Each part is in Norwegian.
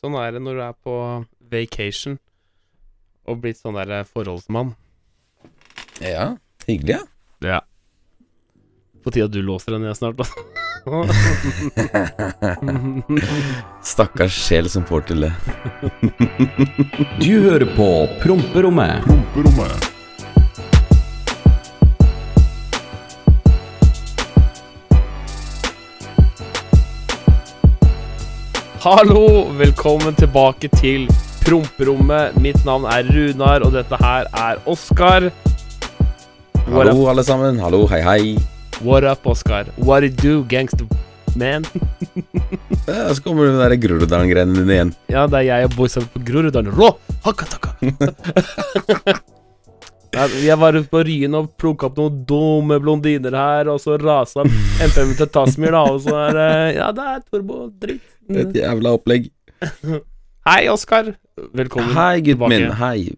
Sånn er det når du er på vacation og blitt sånn der forholdsmann. Ja, hyggelig, ja. Ja. På tide at du låser den ned snart, da. Stakkars sjel som får til det. Du hører på Promperommet. Hallo, velkommen tilbake til promperommet. Mitt navn er Runar, og dette her er Oskar. Hallo, alle sammen. Hallo, hei, hei. What up, Oskar? What it do, gangster man? Ja, så kommer du med de Groruddalen-greiene dine igjen. Ja, det er jeg og boysa på Groruddalen. Rå! Hakka takka! Jeg var på Ryen og plukka opp noen dumme blondiner her, og så rasa MP-en til Tasmir, da, og så er det Ja, det er turbo-dritt. Et jævla opplegg. Hei, Oskar. Velkommen Hei, gutten tilbake. min. Hei.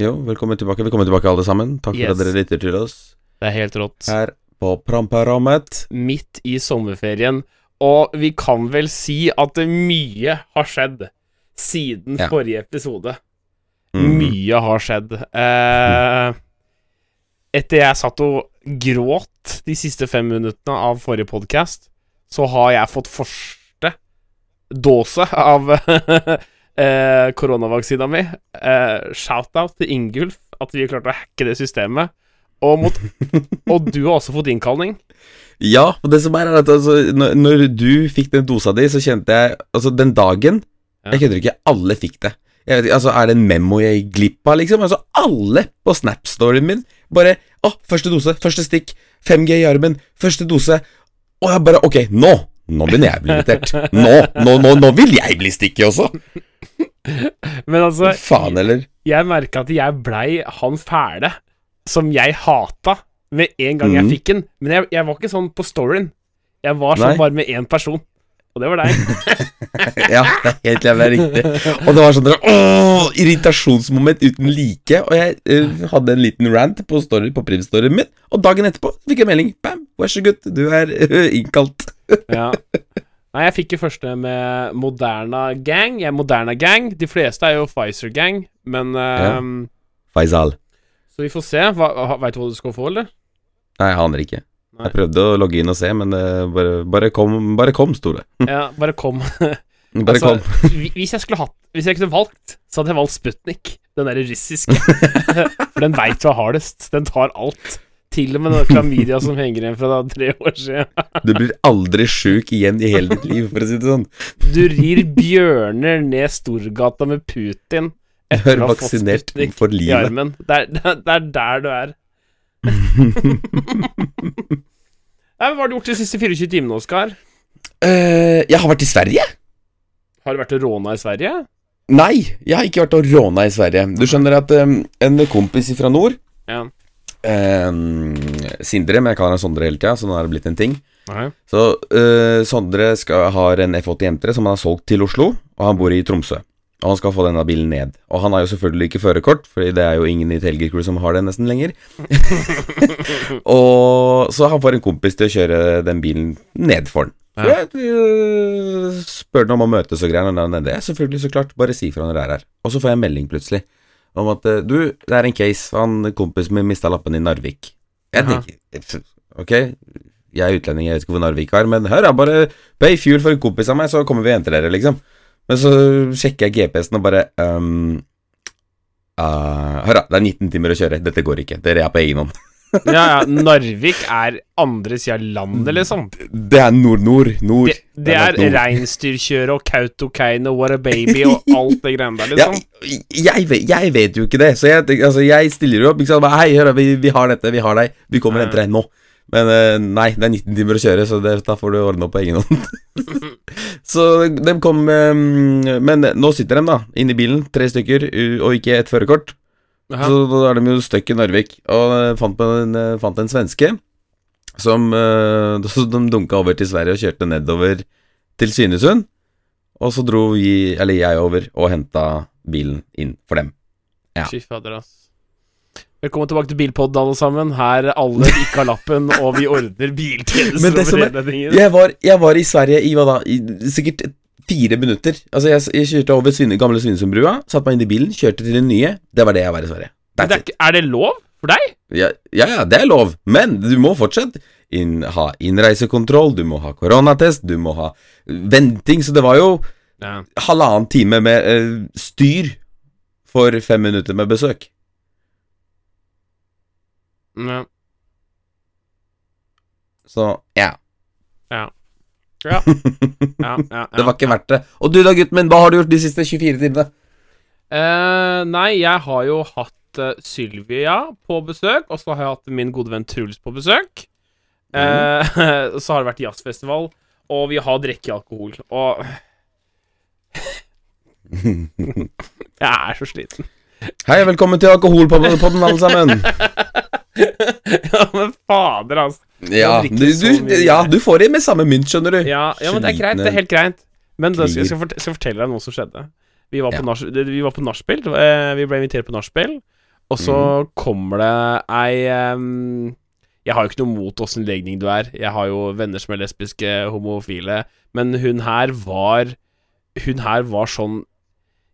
Jo, velkommen tilbake. Velkommen tilbake, alle sammen. Takk for Yes. at dere lytter til oss Det er helt rått. her på Pramperammet. Midt i sommerferien, og vi kan vel si at det mye har skjedd siden Ja. forrige episode. Mm. Mye har skjedd. Eh, etter jeg satt og gråt de siste fem minuttene av forrige podkast, så har jeg fått første dåse av eh, koronavaksina mi. Eh, Shout-out til Ingulf, at vi har klart å hacke det systemet. Og, mot, og du har også fått innkalling. Ja, og det som er, er at altså, når, når du fikk den dosa di, så kjente jeg Altså, den dagen Ja. Jeg kødder ikke, alle fikk det. Vet altså, Er det en memo jeg gikk glipp av, liksom? Altså, alle på Snap-storyen min bare Å, første dose, første stikk, 5G i armen, første dose. Og jeg bare Ok, nå! Nå begynner jeg å bli irritert. Nå, nå, nå, nå vil jeg bli stikket også! Men altså, Faen heller. jeg merka at jeg blei han fæle som jeg hata med en gang jeg Mhm. fikk den. Men jeg, jeg var ikke sånn på storyen. Jeg var sånn Nei. bare med én person. Og det var deg. Ja, det er helt jævlig riktig. Og det var sånn der, åh, irritasjonsmoment uten like. Og jeg uh, hadde en liten rant på, story, på Priv-storyen min, og dagen etterpå fikk jeg melding. Bam, vær så god, du er uh, innkalt. ja. Nei, jeg fikk jo første med Moderna Gang. Jeg er Moderna Gang. De fleste er jo Pfizer Gang, men Ja. ehm, Faisal. Så vi får se. Hva, Veit du hva du skal få, eller? Nei, jeg aner ikke. Nei. Jeg prøvde å logge inn og se, men eh, bare, bare kom, bare kom, sto det. Ja, bare kom. Bare Altså, kom. Hvis jeg skulle hatt Hvis jeg kunne valgt, så hadde jeg valgt Sputnik. Den derre russiske. For den veit er hardest. Den tar alt. Til og med den klamydia som henger igjen fra da tre år siden. Du blir aldri sjuk igjen i hele ditt liv, for å si det sånn. Du rir bjørner ned Storgata med Putin Du er vaksinert for livet. Det er, det er- er der du er. Nei, Hva har du gjort de siste 24 timene, Oskar? Uh, jeg har vært i Sverige. Har du vært og råna i Sverige? Nei, jeg har ikke vært og råna i Sverige. Du skjønner at um, en kompis fra nord Ja. Um, Sindre, men jeg kaller han Sondre hele tida, så nå er det blitt en ting. Nei. Så eh, Sondre skal, har en F80 M3 som han har solgt til Oslo, og han bor i Tromsø. Og han skal få denne bilen ned. Og han har jo selvfølgelig ikke førerkort, Fordi det er jo ingen i Telger Crew som har det nesten lenger. og Så han får en kompis til å kjøre den bilen ned for han. Ja. øh, spør han om å møtes og greier når det er. Selvfølgelig, så klart. Bare si fra når dere er her. Og så får jeg en melding plutselig om at øh, du, det er en case. Han kompisen min mista lappen i Narvik. Jeg tenker Ok, jeg er utlending, jeg vet ikke hvor Narvik er, men hør da, bare pay fuel for en kompis av meg, så kommer vi og henter dere, liksom. Men så sjekker jeg GPS-en og bare um, uh, Hør da, det er 19 timer å kjøre, dette går ikke, dere er på egen hånd. Ja, ja. Narvik er andre sida av landet, liksom. Det er nord-nord, nord. Det, det er er reinsdyrkjøret reinsdyrkjøre og Kautokeino, What a Baby og alt det greiene der, Ja, liksom. jeg, vet, jeg vet jo ikke det, så jeg, altså, jeg stiller jo opp. Ikke sant? Hei, hør, vi, vi har dette, vi har deg. Vi kommer og henter deg nå. Men eh, nei, det er 19 timer å kjøre, så det, da får du ordne opp på egen hånd. så de kom eh, Men nå sitter de, da, inne i bilen, tre stykker, og ikke et førerkort. Så da er de jo stuck i Narvik. Og eh, fant en, eh, fant en svenske som eh, de dunka over til Sverige og kjørte nedover til Svinesund. Og så dro vi, eller jeg, over og henta bilen inn for dem. Ja. Fy fader, ass. Velkommen tilbake til Bilpod, alle sammen. Her alle ikke har lappen, og vi ordner Men biltjenester over er- hele. Jeg var, jeg var i Sverige i hva da? I sikkert fire minutter. Altså, jeg, jeg kjørte over Svine, gamle Svinesundbrua, satte meg inn i bilen, kjørte til den nye. Det var det jeg var i Sverige. Det er, er det lov for deg? Ja, ja, ja, det er lov, men du må fortsatt inn, ha innreisekontroll, du må ha koronatest, du må ha venting, så det var jo Ja. halvannen time med uh, styr for fem minutter med besøk. ja. Så Ja. Ja. ja, ja, det var ikke verdt det. Og du da, gutten min, hva har du gjort de siste 24 timene? Uh, nei, jeg har jo hatt uh, Sylvia på besøk, og så har jeg hatt min gode venn Truls på besøk. Eh, så har det vært jazzfestival, og vi har drukket alkohol, og Jeg er så sliten. Hei, velkommen til Alkoholpodden, alle sammen. ja, men fader, altså. Ja, du, du, ja, du får det med samme mynt, skjønner du. Ja, ja, men det er greit. Det er helt greit. Men da skal jeg skal, skal fortelle deg noe som skjedde. Vi var på, Ja. vi var på nachspiel. eh, Vi ble invitert på nachspiel, og så mm. kommer det ei um, Jeg har jo ikke noe mot åssen legning du er. Jeg har jo venner som er lesbiske, homofile, men hun her var Hun her var sånn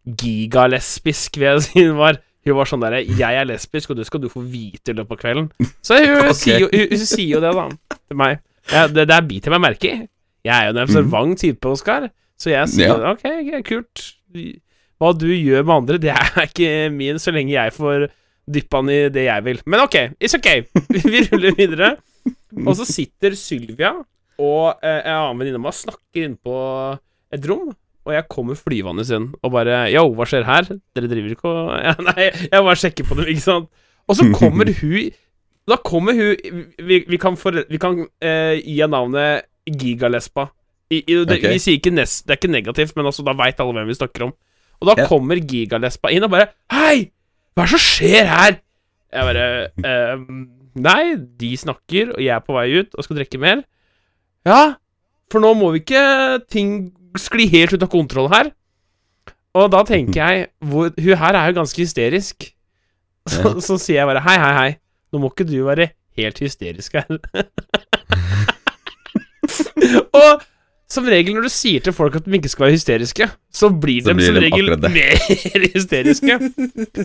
gigalesbisk, vil jeg si hun var. Hun var sånn derre 'Jeg er lesbisk, og det skal du få vite i løpet av kvelden'. Så hun, okay. sier, jo, hun, hun sier jo det, da, til meg. Ja, det, det biter jeg meg merke i. Jeg er jo en observant type, Oskar, så jeg sier Ja. ok, kult. Hva du gjør med andre, det er ikke min, så lenge jeg får dyppa den i det jeg vil. Men ok, it's ok. Vi ruller videre. Og så sitter Sylvia og eh, en annen venninne av meg og snakker inne på et rom. Og jeg kommer flyvende inn og bare Yo, hva skjer her? Dere driver ikke og ja, Nei, jeg bare sjekker på dem, ikke sant. Og så kommer hun Da kommer hun Vi, vi kan, for, vi kan eh, gi henne navnet Gigalespa. I, i, det, okay. Vi sier ikke nest, Det er ikke negativt, men altså, da veit alle hvem vi snakker om. Og da Ja. kommer Gigalespa inn og bare Hei! Hva er det som skjer her? Jeg bare ehm, Nei, de snakker, og jeg er på vei ut og skal drikke mer. Ja, for nå må vi ikke ting skli helt ut av kontroll her. Og da tenker jeg hvor, Hun her er jo ganske hysterisk. Så, så sier jeg bare hei, hei, hei. Nå må ikke du være helt hysterisk her. og som regel når du sier til folk at de ikke skal være hysteriske, så blir Så de blir som regel mer hysteriske.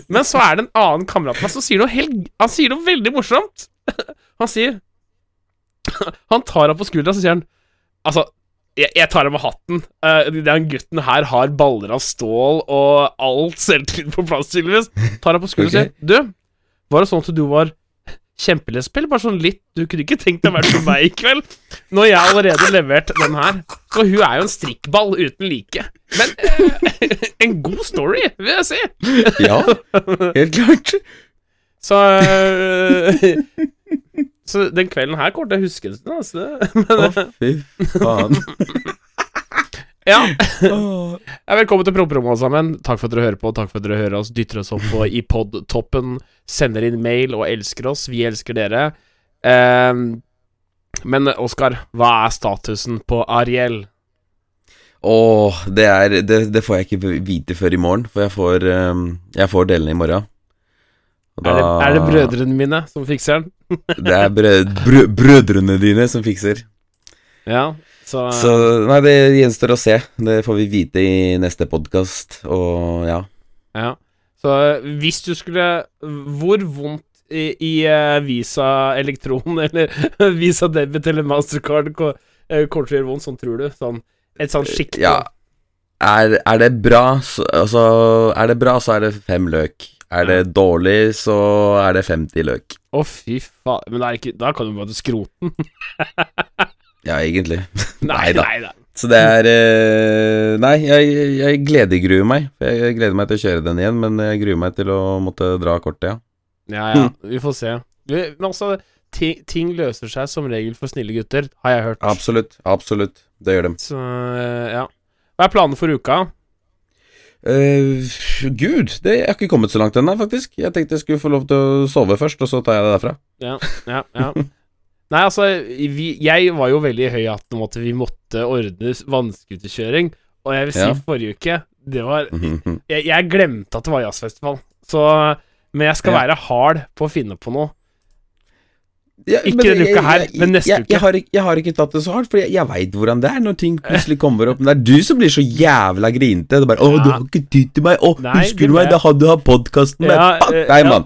Men så er det en annen kamerat av meg som sier noe helt Han sier noe veldig morsomt. Han sier Han tar henne på skuldra, så sier han Altså, jeg, jeg tar av meg hatten. Uh, den gutten her har baller av stål og alt selvtillit på plass, tydeligvis. Tar henne på skulderen og sier Du, var det sånn at du var kjempelesbisk? Bare sånn litt Du kunne ikke tenkt deg å være som meg i kveld? Når jeg allerede levert den her. Og hun er jo en strikkball uten like. Men uh, en god story, vil jeg si. Ja, helt klart. Så eh, Så den kvelden her kommer til å huske en altså. Å, fy faen. Ja. Velkommen til Promperommet, alle sammen. Takk for at dere hører på. Takk for at dere hører oss, dytter oss opp på iPod-toppen, sender inn mail og elsker oss. Vi elsker dere. Um, men Oskar, hva er statusen på Ariel? Åh, det, er, det, det får jeg ikke vite før i morgen, for jeg får, um, jeg får delene i morgen. Og Er, det, er det brødrene mine som fikser den? Det er brø, brø, brødrene dine som fikser. Ja, så, Så nei, det gjenstår å se. Det får vi vite i neste podkast, og ja. ja. så hvis du skulle Hvor vondt i, i eh, Visa Elektron eller Visa Debit eller Mastercard ko- eh, kommer til å gjøre vondt, sånn tror du? Sånn, et sånn skikkelig Ja. Er, er det bra, så, altså, er det bra, så er det fem løk. Er det dårlig, så er det 50 løk. Å, fy faen. Men ikke, da kan du bare skrote den. Ja, egentlig. Nei, da. nei, nei. Så det er eh, Nei, jeg, jeg gledegruer meg. Jeg gleder meg til å kjøre den igjen, men jeg gruer meg til å måtte dra kortet, ja. Ja, ja, vi får se. Men altså, ting, ting løser seg som regel for snille gutter, har jeg hørt. Absolutt. Absolutt. Det gjør de. Så, eh, ja. Hva er planen for uka? Eh, Gud, det har ikke kommet så langt ennå, faktisk. Jeg tenkte jeg skulle få lov til å sove først, og så tar jeg det derfra. Ja, ja, ja. Nei, altså, vi, jeg var jo veldig høy i hatten om at vi måtte ordne vannskuterkjøring, og jeg vil si Ja. forrige uke Det var Mhm. jeg, jeg glemte at det var jazzfestival, så Men jeg skal være hard på å finne på noe. Ja, Ikke denne uka her, men neste jeg, uke. Jeg har, jeg har ikke tatt det så hardt, for jeg, jeg veit hvordan det er når ting plutselig kommer opp. Men det er du som blir så jævla grinete. Det er bare 'Å, du har ikke tid til meg'. 'Å, Nei, husker du meg da hadde du hatt podkasten med?' Ja, Fuck eh, deg, ja. mann.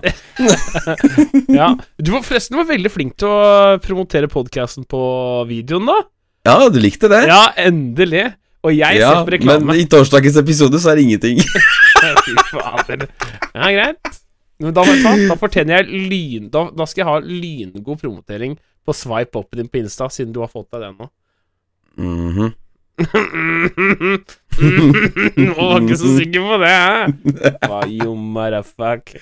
ja. Du var forresten var veldig flink til å promotere podkasten på videoen, da. Ja, du likte det? Ja, endelig. Og jeg Ja, ser på reklame. men i torsdagens episode så er det ingenting. Fy fader. Ja, greit. Men da, da fortjener jeg lyn... Da, da skal jeg ha lyngod promotering på swipe up din på Insta, siden du har fått deg den nå. Mhm. Du var ikke så sikker på det, hæ? Hva, you motherfuck.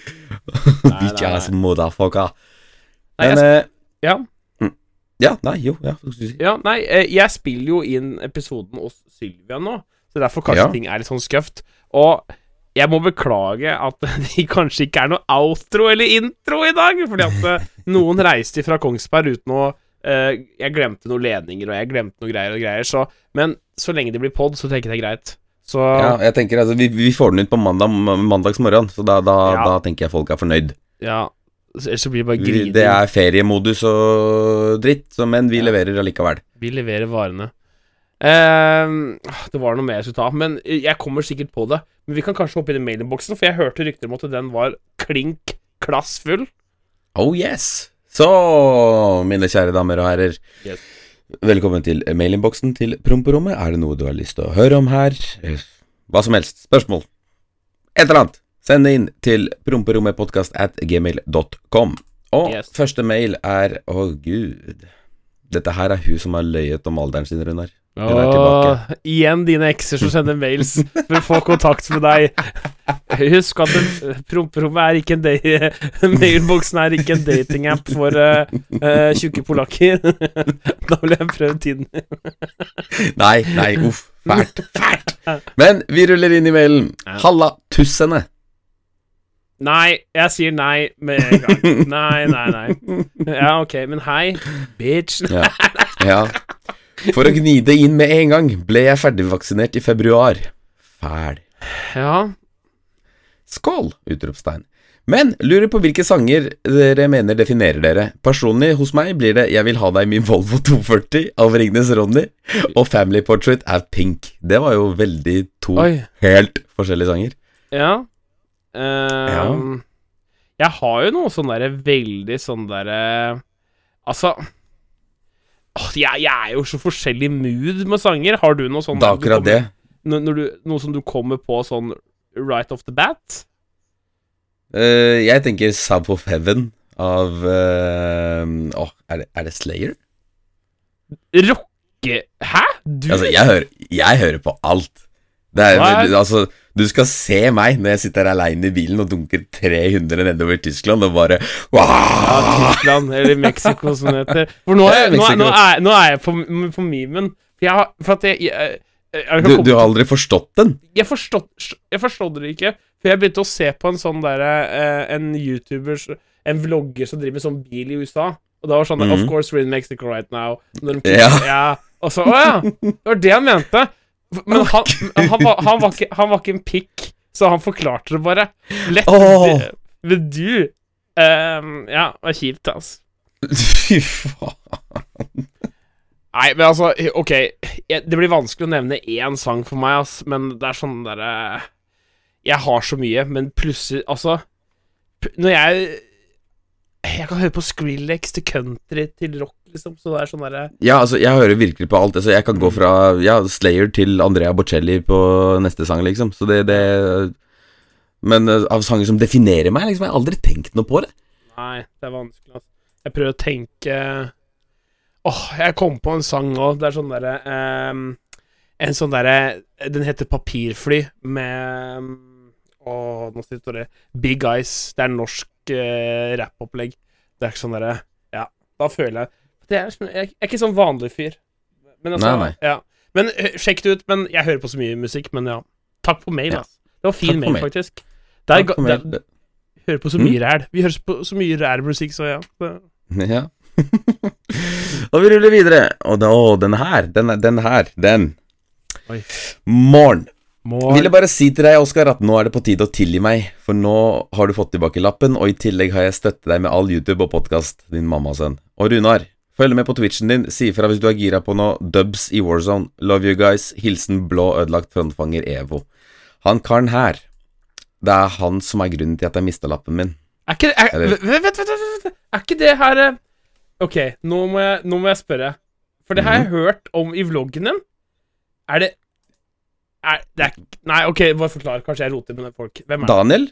Bitch ass motherfucker. Nei, Men jeg, eh, ja. Ja, nei, jo, ja. Ja, nei, eh, jeg spiller jo inn episoden hos Sylvia nå, så derfor kanskje Ja. ting er litt sånn skøft. Og jeg må beklage at det kanskje ikke er noe outro eller intro i dag, fordi at eh, noen reiste fra Kongsberg uten å Uh, Jeg glemte noen ledninger, og jeg glemte noen greier og greier, så Men så lenge det blir pod, så tenker jeg det er greit. Så Ja, jeg tenker altså, vi, vi får den ut på mandag, mandagsmorgen, så da, da, Ja. da tenker jeg folk er fornøyd. ja. Ellers så blir det bare grining. det er feriemodus og dritt, så, men vi Ja. leverer allikevel. Vi leverer varene. Ehm, det var noe mer jeg skulle ta, men jeg kommer sikkert på det. Men vi kan kanskje hoppe inn i mailinnboksen, for jeg hørte rykter om at den var klink klass full. Oh yes! Så, mine kjære damer og herrer. Yes. Velkommen til mailinnboksen til promperommet. Er det noe du har lyst til å høre om her? Eh, Hva som helst. Spørsmål. Et eller annet. Send det inn til promperommetpodkast at gmail.com. Og Yes. første mail er Å, gud. Dette her er hun som har løyet om alderen sin, Runar. Er igjen dine ekser som sender mails for å få kontakt med deg. Husk at promperommet er ikke en day, Mailboksen er ikke en datingapp for uh, tjukke polakker. da vil jeg prøve tiden. Nei, nei, uff. Fælt. Fælt. Men vi ruller inn i mailen. Halla tussene. Nei, jeg sier nei med en gang. Nei, nei, nei. Ja, ok, men hei, bitch. Ja. ja. For å gni det inn med en gang ble jeg ferdigvaksinert i februar. Fæl. Ja, Skål! Utropstegn. Men lurer på hvilke sanger dere mener definerer dere. Personlig hos meg blir det 'Jeg vil ha deg i min Volvo 240' av Ringnes Ronny, og 'Family Portrait' av Pink. Det var jo veldig to oi. helt forskjellige sanger. Ja. Ehm, Jeg har jo noe sånn derre veldig sånn derre Altså jeg, jeg er jo så forskjellig mood med sanger. Har du noe sånn Det er akkurat det. kommer- Når, når du, noe som du kommer på sånn right off the bat? Uh, jeg tenker 'Sub of Heaven' av eh, Åh, er, det, er det Slayer? Rocke... Hæ? Du Altså, jeg hører, jeg hører på alt. Det er- altså, du skal se meg når jeg sitter aleine i bilen og dunker 300 nedover Tyskland og bare Ja! Tyskland, eller Mexico, som det heter. For nå er, nå nå er, nå er jeg på, på memen. For, jeg, har- for at jeg, jeg, jeg, Du, du har aldri forstått den? jeg, forstod, jeg forstod det ikke. For jeg begynte å se på en sånn derre eh, En YouTuber En vlogger som driver med sånn bil i USA. Og da var sånn Mhm. Of course we're in Mexico right now. Ja. ja. Og så Å ja! Det var det han mente. Men han, han, var, han, var ikke, han var ikke en pikk, så han forklarte det bare. Lett. Oh. Men du um, Ja, det var kjipt, altså. Fy faen. Nei, men altså, ok Det blir vanskelig å nevne én sang for meg, ass, men det er sånn derre Jeg har så mye, men plutselig Altså Når jeg Jeg kan høre på Skrillex til country til rock, liksom, så det er sånn derre Ja, altså, jeg hører virkelig på alt. Altså, jeg kan gå fra ja, Slayer til Andrea Bocelli på neste sang, liksom. Så det, det Men eh, av sanger som definerer meg, liksom, jeg har aldri tenkt noe på det. Nei, det er vanskelig, altså. Jeg prøver å tenke Åh, jeg kom på en sang òg. Det er sånn derre um, En sånn derre Den heter Papirfly med Åh, nå sitter det Big Eyes. Det er norsk uh, rappopplegg. Det er ikke sånn derre Ja, da føler jeg det er, sånn- Jeg er ikke sånn vanlig fyr. Men altså Nei, nei. Ja. Men eh, sjekk det ut. Men jeg hører på så mye musikk, men ja. Takk på mail, Ja. altså. Det var fin Takk mail, faktisk. Det er, Takk for mail. Der, hører på så Mm. mye ræl. Vi hører på så mye ræl-musikk, så ja. Ja. og vi ruller videre. Og da, å, den her, den, den her, den. Oi. Morn. Vil jeg bare si til deg, Oskar, at nå er det på tide å tilgi meg, for nå har du fått tilbake lappen, og i tillegg har jeg støttet deg med all YouTube og podkast, din mamma Og sønn. Og Runar, følg med på Twitchen din. Si ifra hvis du er gira på noe dubs i Warzone. Love you guys. Hilsen blå ødelagt frontfanger Evo. Han karen her, det er han som er grunnen til at jeg mista lappen min. Er ikke det er, Eller- vent, vent, vent. Er ikke det her eh, Ok, nå må jeg, nå må jeg spørre. For det har jeg hørt om i vloggen din. Er det er, det er, Nei, ok, bare forklar. Kanskje jeg roter med folk. Hvem er det? Daniel?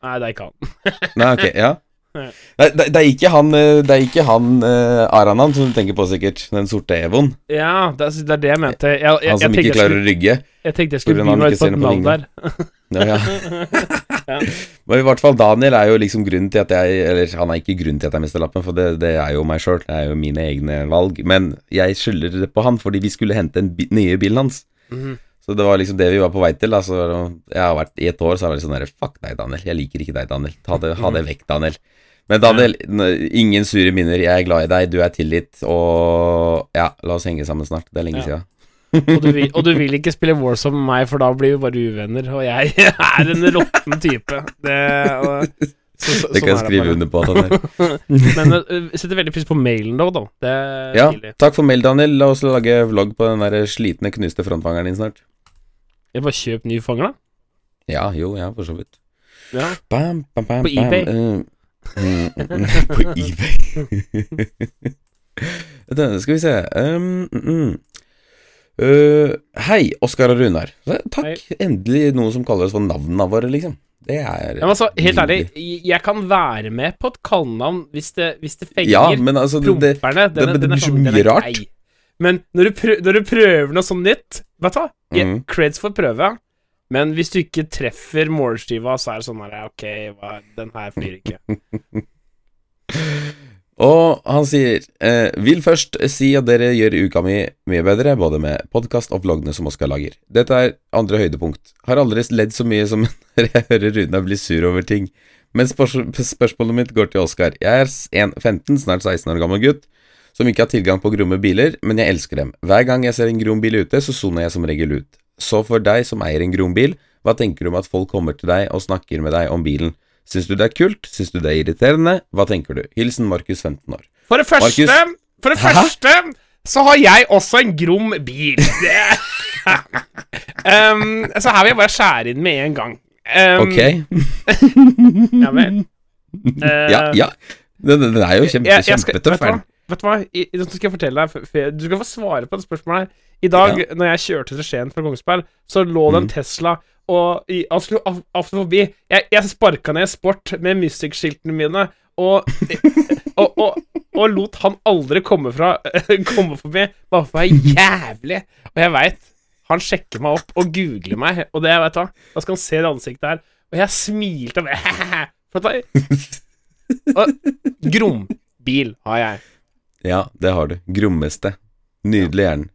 Nei, det er ikke han. Nei, ok, ja. Nei. Nei, det, det er ikke han, eh, det er ikke han uh, Aranan som du tenker på, sikkert. Den sorte Evoen. Ja, det er, det er det jeg mente. Jeg, jeg, Han som ikke klarer skulle, å rygge. jeg tenkte jeg skulle han meg på et navn der. Ja, ja. Ja. Men i hvert fall Daniel er jo liksom grunnen til at jeg Eller han er ikke grunnen til at jeg mister lappen, for det, det er jo meg sjøl. Det er jo mine egne valg. Men jeg skylder det på han, fordi vi skulle hente den nye bilen hans. Mhm. Så det var liksom det vi var på vei til. Da. Så jeg har vært I et år så har jeg vært sånn der Fuck deg, Daniel. Jeg liker ikke deg, Daniel. Ta det, ha det vekk, Daniel. Men Daniel, ingen sure minner. Jeg er glad i deg. Du er tilgitt. Og ja, la oss henge sammen snart. Det er lenge Ja. siden. Og, du vil, og du vil ikke spille Warzone med meg, for da blir vi bare uvenner. Og jeg er en råtten type. Det, og, så, så, Det kan jeg sånn skrive under på. Men uh, setter veldig pris på mailen, da. da. Ja, takk for mail, Daniel. La oss lage vlogg på den der slitne, knuste frontfangeren din snart. Jeg bare kjøp ny fanger, da. Ja, jo, ja, for så vidt. Ja. Bam, bam, bam, På eBay. Bam, mm, på eBay. Da, skal vi se um, mm. Eh, Hei, Oskar og Runar. Takk. Takk. Endelig noen som kaller oss for navnene våre, liksom. Det er Men altså, helt ærlig, jeg kan være med på et kallenavn hvis det, hvis det fenger. Ja, men altså det, det, det- blir så sånn, mye rart. Men når du, prøver, når du prøver noe sånn nytt Vet du hva? Mhm. Creds for prøve. Men hvis du ikke treffer målskiva, så er det sånn her Ok, den her flyr ikke. Og han sier eh, Vil først si at dere gjør uka mi mye bedre, både med podkast og vloggene som Oskar lager. Dette er andre høydepunkt. Har aldri ledd så mye som når jeg hører Runa bli sur over ting. Men spørs spørsmålet mitt går til Oskar. Jeg er en 15, snart 16 år gammel gutt som ikke har tilgang på gromme biler, men jeg elsker dem. Hver gang jeg ser en grom bil ute, så soner jeg som regel ut. Så for deg som eier en grom bil, hva tenker du om at folk kommer til deg og snakker med deg om bilen? Syns du det er kult? Syns du det er irriterende? Hva tenker du? Hilsen Markus 15 år. For det første, Marcus... for det Hæ? første så har jeg også en grom bil. Um, Så her vil jeg bare skjære inn med en gang. Um, Ok. Ja vel. Uh, Ja, ja. Den, den er jo kjempe, kjempetøff. Vet du hva? I, skal jeg fortelle deg Du skal få svare på det spørsmålet her. I dag, når jeg kjørte til Skien fra Kongsberg, så lå det en mm. Tesla og Han skulle av, av forbi. Jeg, jeg sparka ned Sport med Mystic-skiltene mine og, og, og, og lot han aldri komme, fra, komme forbi, bare for å være jævlig. Og jeg veit Han sjekker meg opp og googler meg, og det, vet du hva Da skal han se det ansiktet her. Og jeg smilte og bare Grombil har jeg. Ja, det har du. Grommeste. Nydelig hjernen.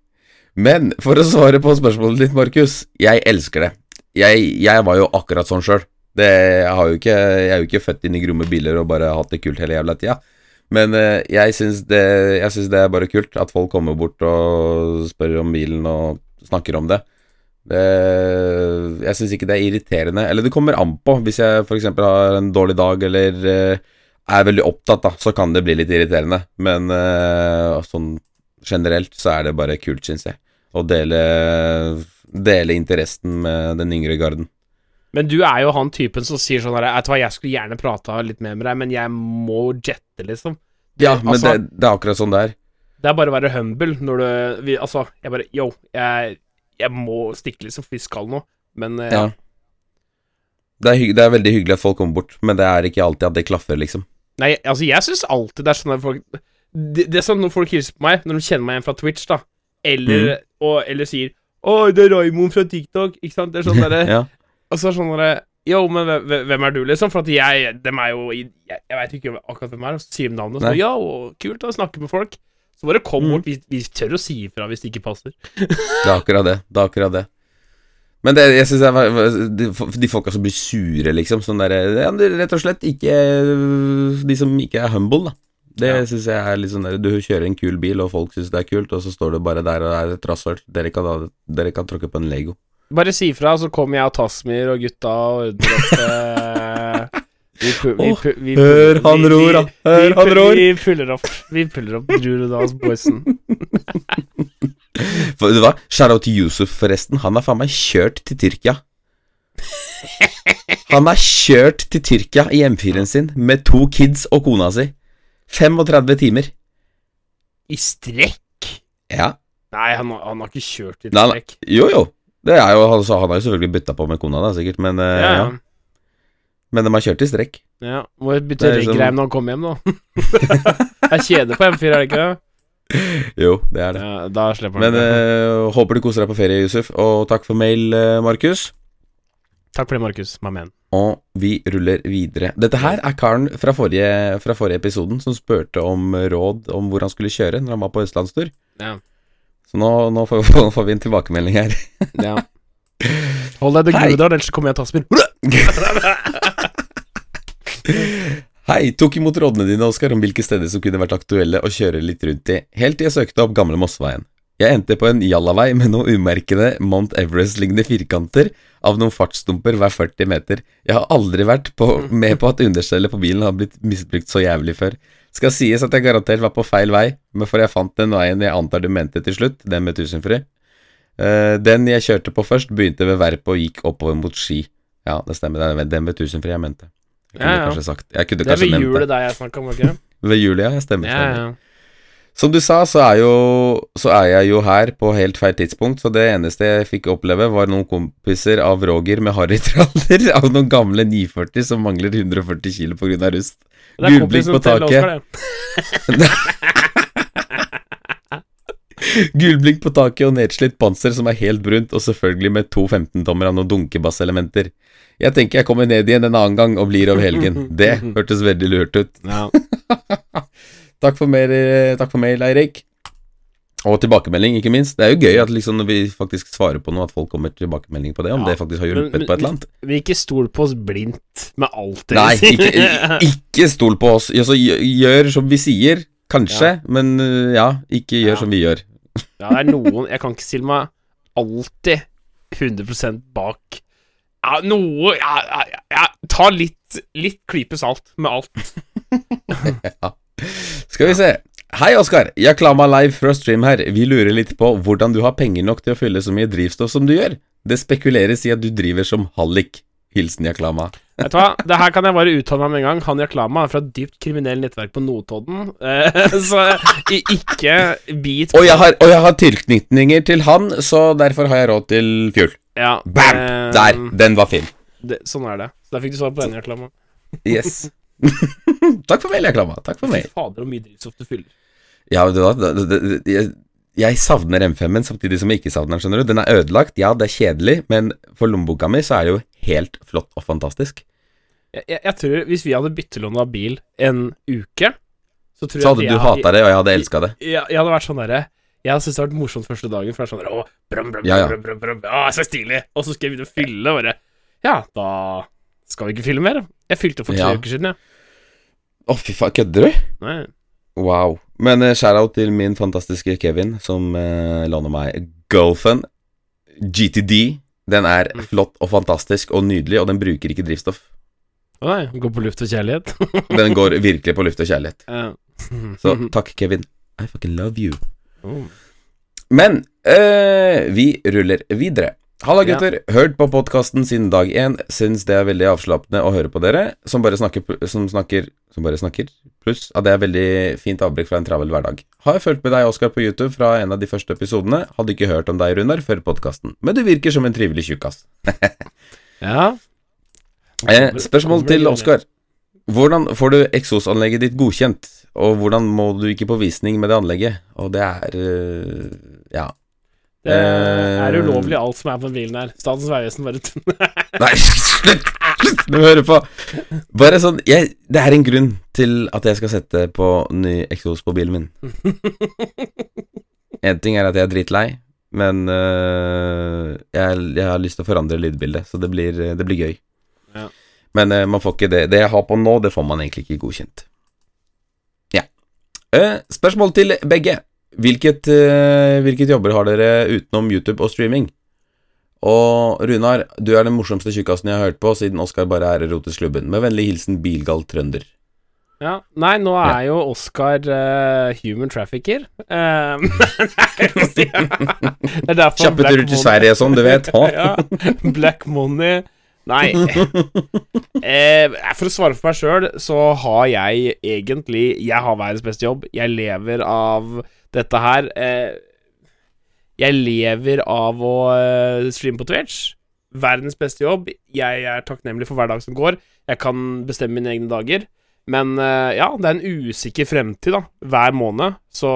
Men for å svare på spørsmålet ditt, Markus. Jeg elsker det. Jeg, jeg var jo akkurat sånn sjøl. Jeg, jeg er jo ikke født inn i gromme biler og bare hatt det kult hele jævla tida. Men eh, jeg syns det, jeg syns det er bare kult at folk kommer bort og spør om bilen og snakker om det. det jeg syns ikke det er irriterende. Eller det kommer an på. Hvis jeg f.eks. har en dårlig dag eller eh, er veldig opptatt, da, så kan det bli litt irriterende. Men uh, sånn generelt så er det bare kult, syns jeg. Å dele, dele interessen med den yngre garden. Men du er jo han typen som sier sånn her Vet hva, jeg skulle gjerne prata litt mer med deg, men jeg må jette, liksom. Ja, men altså, det, det er akkurat sånn det er. Det er bare å være humble når du vi, Altså, jeg bare Yo, jeg, jeg må stikke, liksom, for vi skal noe. Men uh, Ja. Det er, det er veldig hyggelig at folk kommer bort, men det er ikke alltid at det klaffer, liksom. Nei, altså, jeg syns alltid det er sånn at folk det, det er sånn når folk hilser på meg, når de kjenner meg igjen fra Twitch, da, eller, Mm. og, eller sier 'Å, det er Raymond fra TikTok', ikke sant? Det er sånn derre ja. Og så er sånn derre Yo, men hvem- er du, liksom? For at jeg Dem er jo Jeg, jeg veit ikke akkurat hvem er, og så sier de navnet, og så. Ja, og kult å snakke med folk. Så bare kom Mm. bort. Vi, vi tør å si ifra hvis det ikke passer. Det er akkurat det. Det er akkurat det. Men det, jeg synes det er de, de folka som blir sure, liksom. Sånn der, det er rett og slett ikke De som ikke er humble, da. Det Ja. synes jeg er litt sånn der Du kjører en kul bil, og folk syns det er kult, og så står du bare der og er et rasshøl. Dere, kan dere kan tråkke på en Lego. Bare si ifra, så kommer jeg og Tasmir og gutta og ordner opp eh, Vi, vi, vi, hør han ror, da. Hør vi han ror. Vi puller opp Vi puller opp Drurodals-boysen. For, vet du hva? Shout-out til Yusuf, forresten. Han er faen meg kjørt til Tyrkia. Han er kjørt til Tyrkia i M4-en sin med to kids og kona si. 35 timer. I strekk? Ja. Nei, han, han har ikke kjørt i strekk. nei. Jo, jo. Det er jo, altså, han har jo selvfølgelig bytta på med kona, da, sikkert, men, eh, Ja, ja. ja. men de har kjørt i strekk. ja. Må bytte liksom- reggreim når han kommer hjem, da. det er kjede på M4, er det ikke det? Jo, det er det. Ja, da slipper Men eh, håper du koser deg på ferie, Yusuf, og takk for mail, eh, Markus. Takk for det, Markus. My man. Og vi ruller videre. Dette her er karen fra forrige, fra forrige episoden som spurte om råd om hvor han skulle kjøre når han var på østlandstur. Ja. Så nå, nå får, får vi en tilbakemelding her. ja. Hold deg til Hei. Gudar, ellers kommer jeg og tar spinn. Hei, tok imot rådene dine, Oskar, om hvilke steder som kunne vært aktuelle å kjøre litt rundt i, helt til jeg søkte opp Gamle Mosseveien. Jeg endte på en jallavei med noen umerkede Mount Everest-lignende firkanter av noen fartsdumper hver 40 meter. Jeg har aldri vært på, med på at understellet på bilen har blitt misbrukt så jævlig før. Skal sies at jeg garantert var på feil vei, men for jeg fant den veien jeg antar du mente til slutt, den med Tusenfryd. Eh, den jeg kjørte på først, begynte ved Verp og gikk oppover mot Ski. Ja, det stemmer, det er den ved Tusenfryd jeg mente. Jeg kunne Ja, ja. kanskje sagt Jeg kunne Det er kanskje ved nevnt hjulet det. der jeg snakka om, ikke? Ved jul, ja. Stemmer. Ja, stemmer. ja. Som du sa, så er, jo, så er jeg jo her på helt feil tidspunkt, så det eneste jeg fikk oppleve, var noen kompiser av Roger med harrytraller av noen gamle 940 som mangler 140 kilo pga. rust. Det Gulblink på taket. Oskar. Gulblink på taket og nedslitt panser som er helt brunt, og selvfølgelig med to 15-tommer av noen dunkebasselementer. Jeg tenker jeg kommer ned igjen en annen gang og blir over helgen. Det hørtes veldig lurt ut. Ja. Takk for, mer, eh, takk for mail, Eirik. Og tilbakemelding, ikke minst. Det er jo gøy at liksom når vi faktisk svarer på noe, at folk kommer tilbakemelding på det, om Ja, det faktisk har hjulpet men- på et eller annet. Vi ikke stol på oss blindt med alt det Nei, sier. ikke, ikke stol på oss. Altså, gjør- som vi sier, kanskje, men øh, ja, ikke gjør Ja. som vi gjør. Ja, det er noen Jeg kan ikke stille meg alltid 100 bak Ja, noe ja, ja, ja, Ta litt, litt klype salt med alt. Skal vi se. Hei, Oskar. Jeg klamma live fra stream her. Vi lurer litt på hvordan du har penger nok til å fylle så mye drivstoff som du gjør. Det spekuleres i at du driver som hallik. Hilsen Yaklama. Vet du hva, det her kan jeg bare uttale meg med en gang. Han Yaklama er fra et dypt kriminelt nettverk på Notodden. Eh, så ikke bit Og jeg, har, og jeg har tilknytninger til han, så derfor har jeg råd til fjul. ja, Bam! eh, Der! Den var fin. Det, sånn er det. Så der fikk du svar på den Yaklama. Yes. Takk for mail, Yaklama. Takk for mail. Fader, hvor mye drivstoff du fyller. Ja, hva, det- det- det- jeg, savner M5-en samtidig som jeg ikke savner den, skjønner du. Den er ødelagt, ja, det er kjedelig, men for lommeboka mi så er det jo helt flott og fantastisk. Jeg, jeg, jeg tror Hvis vi hadde byttelån av bil en uke, så tror Så hadde jeg du hata det, og jeg hadde elska det. Jeg, jeg hadde vært sånn derre Jeg hadde syntes det hadde vært morsomt første dagen, for det er sånn der, Å, brum, brum, Ja, ja. brum, brum, brum, Å, så stilig! Og så skal jeg begynne å fylle, bare Ja, da skal vi ikke fylle mer. Jeg fylte for tre Ja. uker siden, jeg. Å, fy faen, kødder du? Nei. Wow. Men uh, shout-out til min fantastiske Kevin, som uh, låner meg Golfen GTD. Den er Mm. flott og fantastisk og nydelig, og den bruker ikke drivstoff. Å nei, går på luft og kjærlighet. Den går virkelig på luft og kjærlighet. Uh. Så takk, Kevin. I fucking love you. Oh. Men uh, vi ruller videre. Halla, Ja. gutter. Hørt på podkasten siden dag én. Syns det er veldig avslappende å høre på dere, som bare snakker, som snakker Som bare snakker. Pluss at det er veldig fint avbrekk fra en travel hverdag. Har fulgt med deg, Oskar, på YouTube fra en av de første episodene. Hadde ikke hørt om deg, Runar, før podkasten. Men du virker som en trivelig tjukkas. Ja. Eh, spørsmål til Oskar. Hvordan får du eksosanlegget ditt godkjent, og hvordan må du ikke på visning med det anlegget? Og det er eh, Ja. Det er Eh, ulovlig, alt som er på den bilen her. Statens vegvesen bare Nei, slutt! Slutt! med å høre på. Bare sånn jeg, Det er en grunn til at jeg skal sette på ny eksos på bilen min. En ting er at jeg er dritlei, men uh, jeg, jeg har lyst til å forandre lydbildet, så det blir, det blir gøy. Ja. Men uh, man får ikke det Det jeg har på nå, det får man egentlig ikke godkjent. Ja. Uh, spørsmål til begge. Hvilket, øh, hvilket jobber har dere utenom YouTube og streaming? Og Runar, du er den morsomste tjukkasen jeg har hørt på siden Oskar bare er erotisk klubben. Med vennlig hilsen bilgal trønder. Ja. Nei, nå er jo Oscar uh, human trafficker. Eh, det er derfor Kjappe turer til Sverige sånn, du vet. Ja, Black Money Nei. eh, for å svare for meg sjøl, så har jeg egentlig Jeg har verdens beste jobb. Jeg lever av dette her. Eh, jeg lever av å eh, streame på Twitch. Verdens beste jobb. Jeg er takknemlig for hver dag som går. Jeg kan bestemme mine egne dager. Men eh, ja, det er en usikker fremtid, da. Hver måned. Så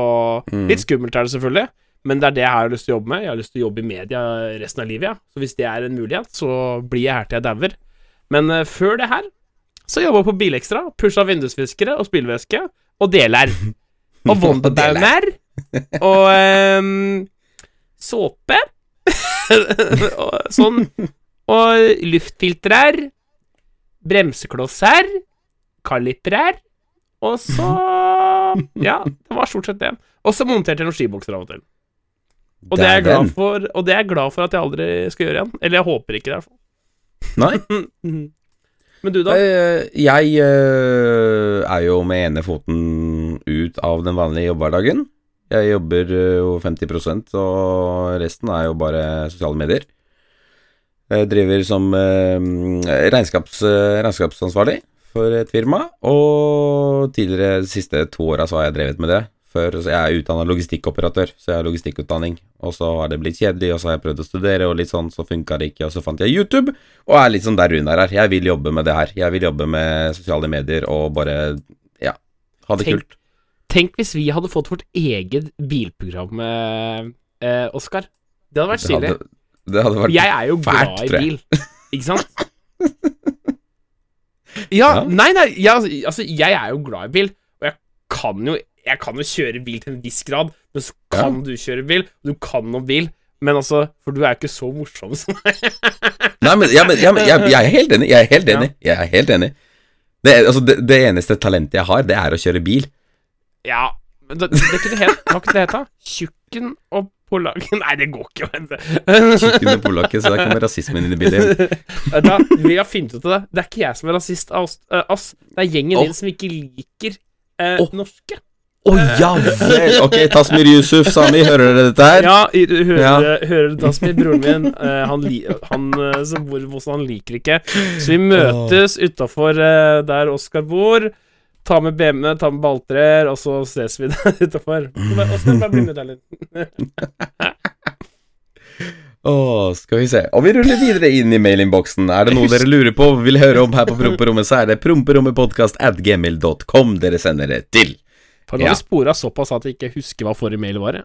Mm. litt skummelt er det selvfølgelig. Men det er det jeg har lyst til å jobbe med. Jeg har lyst til å jobbe i media resten av livet. Ja. Så hvis det er en mulighet, så blir jeg her til jeg dauer. Men eh, før det her så jobba jeg på Bilekstra. Pusha vindusfiskere og spillvæske. Og deler. Og Wonderbaumer. Og um, såpe. og sånn. Og luftfilter Bremseklosser. Kaliprer. Og så Ja, det var stort sett det. Og så monterte jeg noen skibokser av og til. Og det, er jeg glad for, og det er jeg glad for at jeg aldri skal gjøre igjen. Eller jeg håper ikke i hvert fall. Nei. Men du, da? Eh, Jeg eh, er jo med ene foten ut av den vanlige jobbhverdagen. Jeg jobber eh, jo 50% og resten er jo bare sosiale medier. Jeg driver som eh, regnskaps, eh, regnskapsansvarlig for et firma, og tidligere de siste to åra så har jeg drevet med det. Før, så jeg er utdanna logistikkoperatør, så jeg har logistikkutdanning. Og så har det blitt kjedelig, og så har jeg prøvd å studere, og litt sånn, så funka det ikke. Og så fant jeg YouTube, og er litt sånn der Runar her. Jeg vil jobbe med det her. Jeg vil jobbe med sosiale medier og bare, ja, ha det Tenk- kult. Tenk hvis vi hadde fått vårt eget bilprogram, eh, eh, Oskar. Det hadde vært stilig. det hadde vært Jeg er jo fælt, glad i bil, ikke sant? Ja, Ja. nei, nei, jeg, altså, jeg er jo glad i bil, og jeg kan jo Jeg kan jo kjøre bil til en viss grad, men så kan du kjøre bil, og du kan noe bil, men altså For du er jo ikke så morsom som meg. Nei, men, ja, men, ja, men jeg, jeg er helt enig. Jeg er helt Ja. enig. Jeg er helt enig. Det, altså, det, det eneste talentet jeg har, det er å kjøre bil. Ja, men det, det er ikke det het Hva var ikke det het, da? Tjukken og polakken Nei, det går ikke å hende Tjukken og polakken, så der kommer rasismen inn i bildet. Hva, vi har funnet ut av det. Det er ikke jeg som er rasist av oss. eh. Det er gjengen oh. din som ikke liker eh, oh. norske. Å ja vel! Ok, Tasmir Yusuf, Sami, hører dere dette her? Ja, hører, Ja. hører du Tasmir, broren min, eh, han, han som bor hos han liker ikke. Så vi møtes utafor uh, der Oskar bor. Ta med BMW, ta med balltrær, og så ses vi der utafor. Oskar, bare bli med der litt. Åh, skal vi se. Og vi ruller videre inn i mailinnboksen. Er det noe dere lurer på, vil høre om her på Promperommet, så er det gmail.com dere sender det til. For nå har Ja. vi spora såpass at jeg ikke husker hva forrige mail var.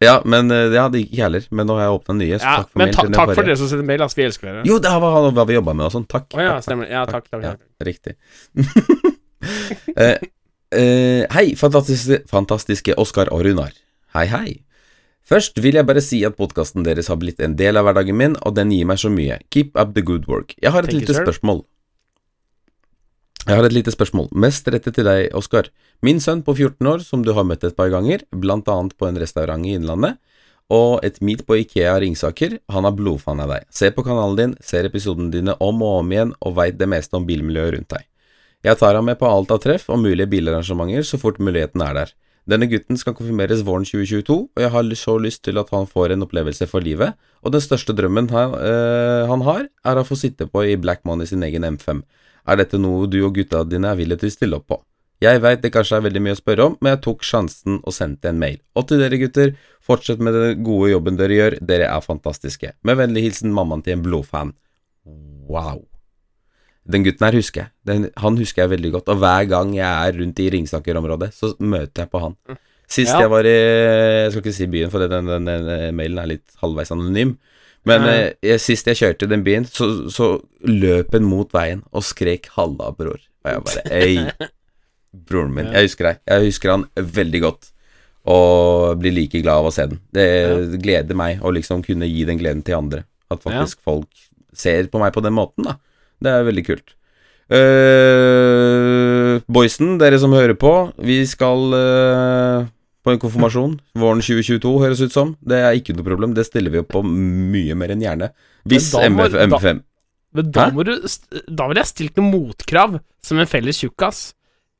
Ja, men eh, ja, det gikk ikke heller. Men nå har jeg åpna nye, så ja takk for men ta, takk for dere som sender mail, altså. Vi elsker dere. Jo, det var hva vi jobba med og sånn. Takk. Å ja, takk, takk. takk, takk. riktig. Eh, eh, hei, fantastiske, fantastiske Oskar og Runar. Hei, hei. Først vil jeg bare si at podkasten deres har blitt en del av hverdagen min, og den gir meg så mye. Keep up the good work. Jeg har et Thank lite you, spørsmål. Jeg har et lite spørsmål, mest rettet til deg, Oskar. Min sønn på 14 år, som du har møtt et par ganger, blant annet på en restaurant i Innlandet, og et meet på Ikea Ringsaker, han er blodfan av deg. Ser på kanalen din, ser episodene dine om og om igjen, og veit det meste om bilmiljøet rundt deg. Jeg tar ham med på alt av treff og mulige bilarrangementer så fort muligheten er der. Denne gutten skal konfirmeres våren 2022, og jeg har så lyst til at han får en opplevelse for livet, og den største drømmen han, øh, han har, er å få sitte på i Black Money sin egen M5. Er dette noe du og gutta dine er villige til å stille opp på? Jeg veit det kanskje er veldig mye å spørre om, men jeg tok sjansen og sendte en mail. Og til dere gutter, fortsett med den gode jobben dere gjør, dere er fantastiske. Med vennlig hilsen mammaen til en blodfan. Wow. Den gutten her husker jeg. Den, han husker jeg veldig godt. Og hver gang jeg er rundt i Ringsaker-området, så møter jeg på han. Sist Ja. jeg var i Jeg skal ikke si byen, for den, den, den, mailen er litt halvveis anonym. Men Ja. eh, jeg, sist jeg kjørte den byen, så, så løp han mot veien og skrek 'halla, bror'. Og jeg bare Ei, broren min. Ja. Jeg husker deg. Jeg husker han veldig godt. Og blir like glad av å se den. Det gleder meg å liksom kunne gi den gleden til andre. At faktisk folk ser på meg på den måten, da. Det er veldig kult. Uh, boysen, dere som hører på, vi skal uh, på en konfirmasjon våren 2022, høres ut som. Det er ikke noe problem. Det stiller vi opp på mye mer enn gjerne. Hvis Men da må- MF, MF5 Men da, må du, da ville jeg stilt noen motkrav som en felles tjukkas.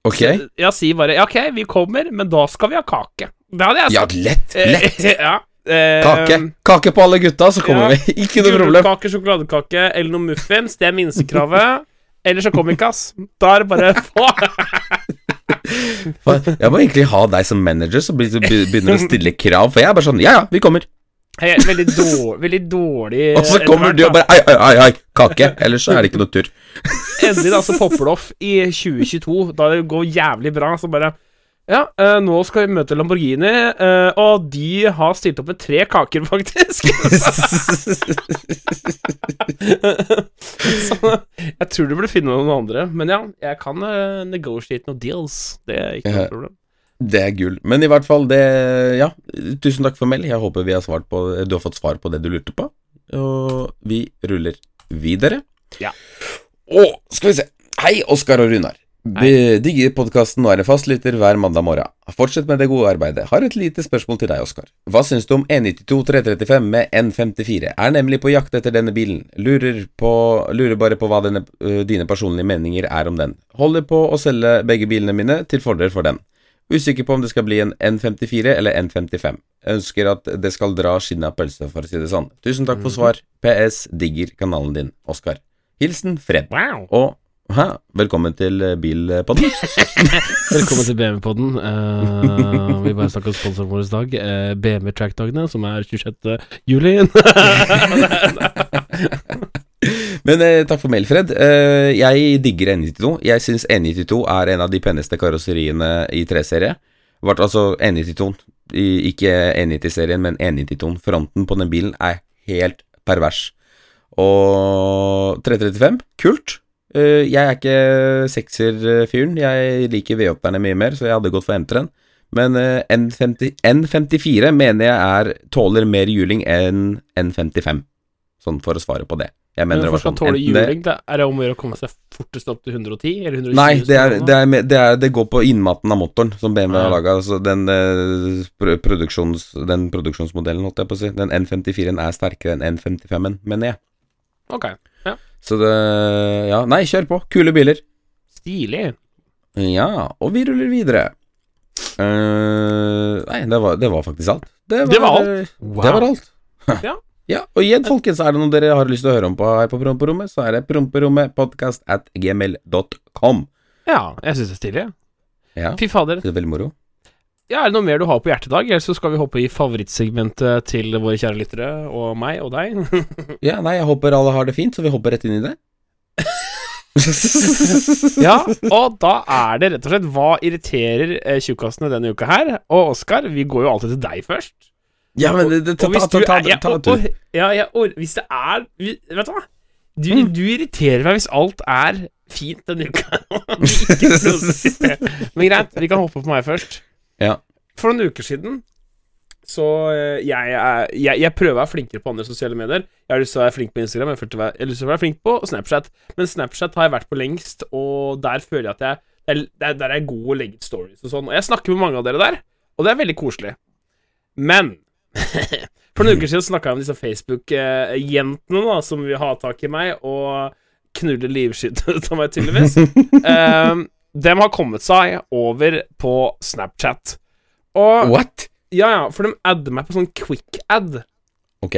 Ok? Jeg sier bare ok, vi kommer, men da skal vi ha kake. Det hadde jeg Ja, lett! Lett! Ja. Eh, Kake. Kake på alle gutta, så kommer ja. vi. Ikke noe problem. Kake, sjokoladekake eller noe muffins. Det er minstekravet. Eller så kommer ikke, ass. Da er det bare få. Jeg må egentlig ha deg som manager, så blir- så begynner å stille krav. For jeg er bare sånn Ja, ja, vi kommer. Er veldig, dårlig, veldig dårlig Og så kommer du og bare Ai, ai, ai, ai, kake. Ellers så er det ikke noe tur. Endelig da så popper det off i 2022, da det går jævlig bra. Så bare Ja, uh, nå skal vi møte Lamborghini, uh, og de har stilt opp med tre kaker, faktisk. så jeg tror du burde finne noen andre. Men ja, jeg kan uh, negotiate noen deals. Det er ikke noe problem. Det er gull. Men i hvert fall, det Ja, tusen takk for meld. Jeg håper vi har svart på du har fått svar på det du lurte på. Og vi ruller videre. Ja. Og skal vi se. Hei, Oskar og Runar. Digger podkasten og er en fastlytter hver mandag morgen. Fortsett med det gode arbeidet. Har et lite spørsmål til deg, Oskar. Hva syns du om E E92 335 med N54? Er nemlig på jakt etter denne bilen. Lurer, på, lurer bare på hva denne, ø, dine personlige meninger er om den. Holder på å selge begge bilene mine til fordel for den. Usikker på om det skal bli en N54 eller N55. Ønsker at det skal dra skinnet av pølse, for å si det sånn. Tusen takk for svar. PS digger kanalen din, Oskar. Hilsen Fred. Wow. Og hæ, velkommen til eh, Bilpodden. Velkommen til BMW-podden. Uh, vi bare snakker om sponsoren vår i dag. Uh, BMW Track-dagene, som er 26. juli. Men eh, takk for mail, Fred. Eh, jeg digger N92. Jeg syns N92 er en av de peneste karosseriene i 3-serie. Vart altså N92, ikke N90-serien, men N92. Fronten på den bilen er helt pervers. Og 335, kult. Eh, jeg er ikke sekser-fyren. Jeg liker V8-erne mye mer, så jeg hadde gått for M3-en. Men eh, N50, N54 mener jeg er tåler mer juling enn N55. Sånn for å svare på det. Jeg Men mener men hvorfor skal sånn. tåle juling? Det er det om å gjøre å komme seg fortest opp til 110? Eller 120? Nei, det, er, det, er, det, det går på innmaten av motoren som BMW har laga. Altså den, eh, produksjons, den produksjonsmodellen, holdt jeg på å si. Den N54-en er sterkere enn N55-en, mener jeg. Ok, ja. Så det Ja, nei, kjør på. Kule biler. Stilig. Ja, og vi ruller videre. Uh, nei, det var, det var faktisk alt. Det var, Det var alt? Wow. Det var alt. Ja. Ja, og igjen, folkens, er det noe dere har lyst til å høre om på her på Promperommet, så er det promperommetpodkast at gmail.com. Ja, jeg syns det er stilig. Ja, Fy fader. det er veldig moro. Ja, er det noe mer du har på hjertet i dag? Eller så skal vi hoppe i favorittsegmentet til våre kjære lyttere, og meg og deg. Ja, nei, jeg håper alle har det fint, så vi hopper rett inn i det. ja, og da er det rett og slett Hva irriterer eh, tjukkasene denne uka her? Og Oskar, vi går jo alltid til deg først. Ja, men det, det, ta, ta, ta, ta, er- ja, ta, og- Ja, ja, hvis det er Vet du hva? Du, Mm. du irriterer meg hvis alt er fint denne uka. Men greit, vi kan hoppe på meg først. Ja. For noen uker siden så eh, jeg, er, jeg, jeg prøver å være flinkere på andre sosiale medier. Jeg har lyst til å være flink på Instagram, jeg har lyst til å være- flink på Snapchat. Men Snapchat har jeg vært på lengst, og der føler jeg at jeg der, der, er jeg god å legge ut stories og sånn. Og jeg snakker med mange av dere der, og det er veldig koselig. Men For noen uker siden snakka jeg om disse Facebook-jentene da som vil ha tak i meg og knulle livskittet ut av meg, tydeligvis. um, de har kommet seg over på Snapchat. Og What? Ja, ja, for de adder meg på sånn quick ad. Ok.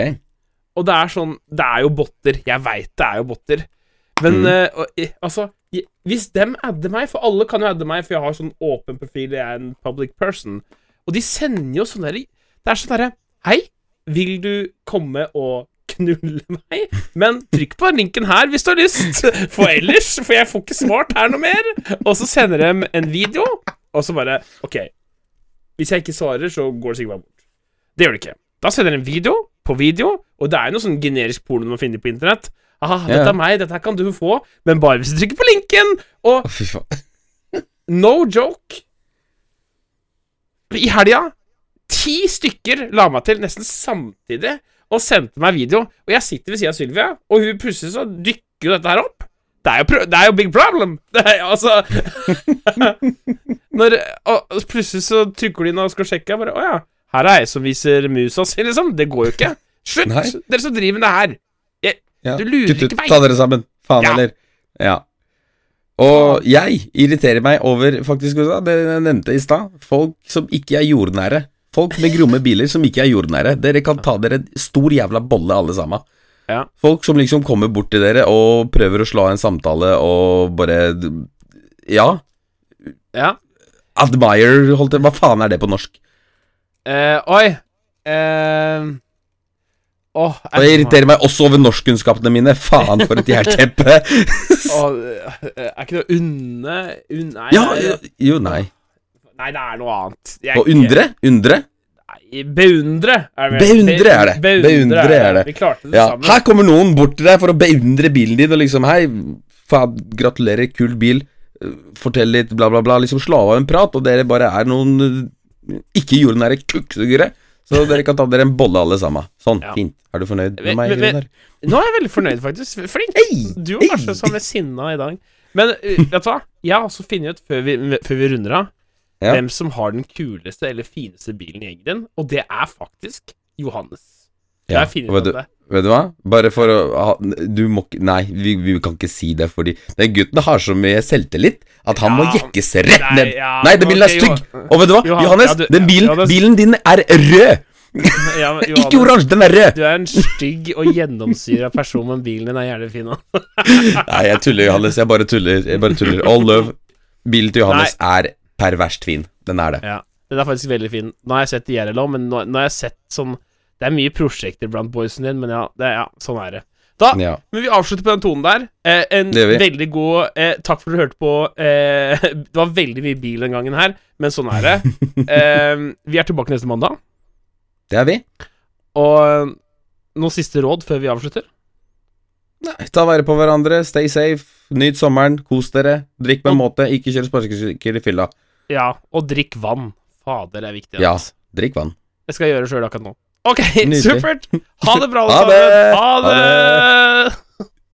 Og det er sånn Det er jo botter. Jeg veit det er jo botter. Men Mm. uh, og, altså Hvis dem adder meg, for alle kan jo adde meg, for jeg har sånn åpen profil, jeg er en public person, og de sender jo sånn derre Det er sånn derre Hei, vil du komme og knulle meg? Men trykk på linken her hvis du har lyst, for ellers For jeg får ikke svart her noe mer. Og så sender de en video, og så bare OK. Hvis jeg ikke svarer, så går det sikkert bare bort. Det gjør det ikke. Da sender de en video på video, og det er jo noe sånn generisk porno man finner på internett. Aha, dette er meg, dette her kan du få, men bare hvis du trykker på linken. Og no joke I helga Ti stykker la meg til nesten samtidig og sendte meg video. Og jeg sitter ved siden av Sylvia, og hun plutselig så dykker jo dette her opp. Det er jo, det er jo big problem! Det er, altså Når og, og Plutselig så trykker de inn og skal sjekke. Bare, å ja, her er jeg som viser musa si, liksom. Det går jo ikke. Slutt! Nei. Dere som driver med det her. Jeg, Ja. Du lurer Kutt ut, ikke meg. ta dere sammen. Faen Ja. heller. Ja. Og jeg irriterer meg over, faktisk, det jeg nevnte i stad, folk som ikke er jordnære. Folk med gromme biler som ikke er jordnære. Dere kan ta dere en stor jævla bolle, alle sammen. Ja. Folk som liksom kommer bort til dere og prøver å slå en samtale og bare Ja. Ja. Admire, holdt jeg Hva faen er det på norsk? Eh, oi. Eh, Åh, Og jeg irriterer meg også over norskkunnskapene mine. Faen, for et jernteppe. Åh, eh, er ikke det å unne unne Nei, ja, jo, nei. Nei, det er noe annet. Jeg, Og undre? Undre? Nei, Beundre er det. Beundre er det. Beundre, Beundre er det. Vi klarte det Ja, sammen. her kommer noen bort til deg for å beundre bilen din og liksom Hei, faen, gratulerer, kul bil. eh, Fortell litt, bla, bla, bla. Liksom slå av en prat, og dere bare er noen eh, ikke jordnære kukksugere. Så dere kan ta dere en bolle, alle sammen. Sånn, Ja. fint. Er du fornøyd med meg, men- men- Nå er jeg veldig fornøyd, faktisk. Flink. Hei! Du er kanskje sånn med sinna i dag. Men uh, vet du hva? Jeg har også funnet ut, før vi, før vi runder av, Ja. hvem som har den kuleste eller fineste bilen i gjengen og det er faktisk Johannes. Det Ja, og ut du- det. Vet du hva? Bare for å ha Du må ikke Nei, vi, vi kan ikke si det, fordi den gutten har så mye selvtillit at han må Ja, jekkes rett nei, ned. ja, nei, den bilen er stygg! Og vet du hva? Johan- Johannes, du- den bilen, Johannes- bilen din er rød! Ja, men Ikke oransje, den er rød! Du er en stygg og gjennomsyra person, men bilen din er gjerne fin òg. Nei, jeg tuller, Johannes. Jeg bare tuller. Jeg bare tuller. All love. Bilen til Johannes er perverst fin. Den er det. Ja, den er faktisk veldig fin. Nå har jeg sett IRL òg, men nå, nå har jeg sett sånn Det er mye prosjekter blant boysen din, men ja, det, ja sånn er det. Da, Ja. Men vi avslutter på den tonen der. Eh, en veldig god eh, Takk for at du hørte på. Eh, det var veldig mye bil den gangen her, men sånn er det. Eh, vi er tilbake neste mandag. Det er vi. Og noen siste råd før vi avslutter? Nei, ta vare på hverandre. Stay safe. Nyt sommeren. Kos dere. Drikk med måte. Ikke kjør sparkesykkel i fylla. Ja, og drikk vann. Fader, det er viktig. Ja, drikk vann. Det skal jeg gjøre sjøl akkurat nå. Ok, Nydelig. supert. Ha det bra, alle Ha det. sammen. det. Ha det.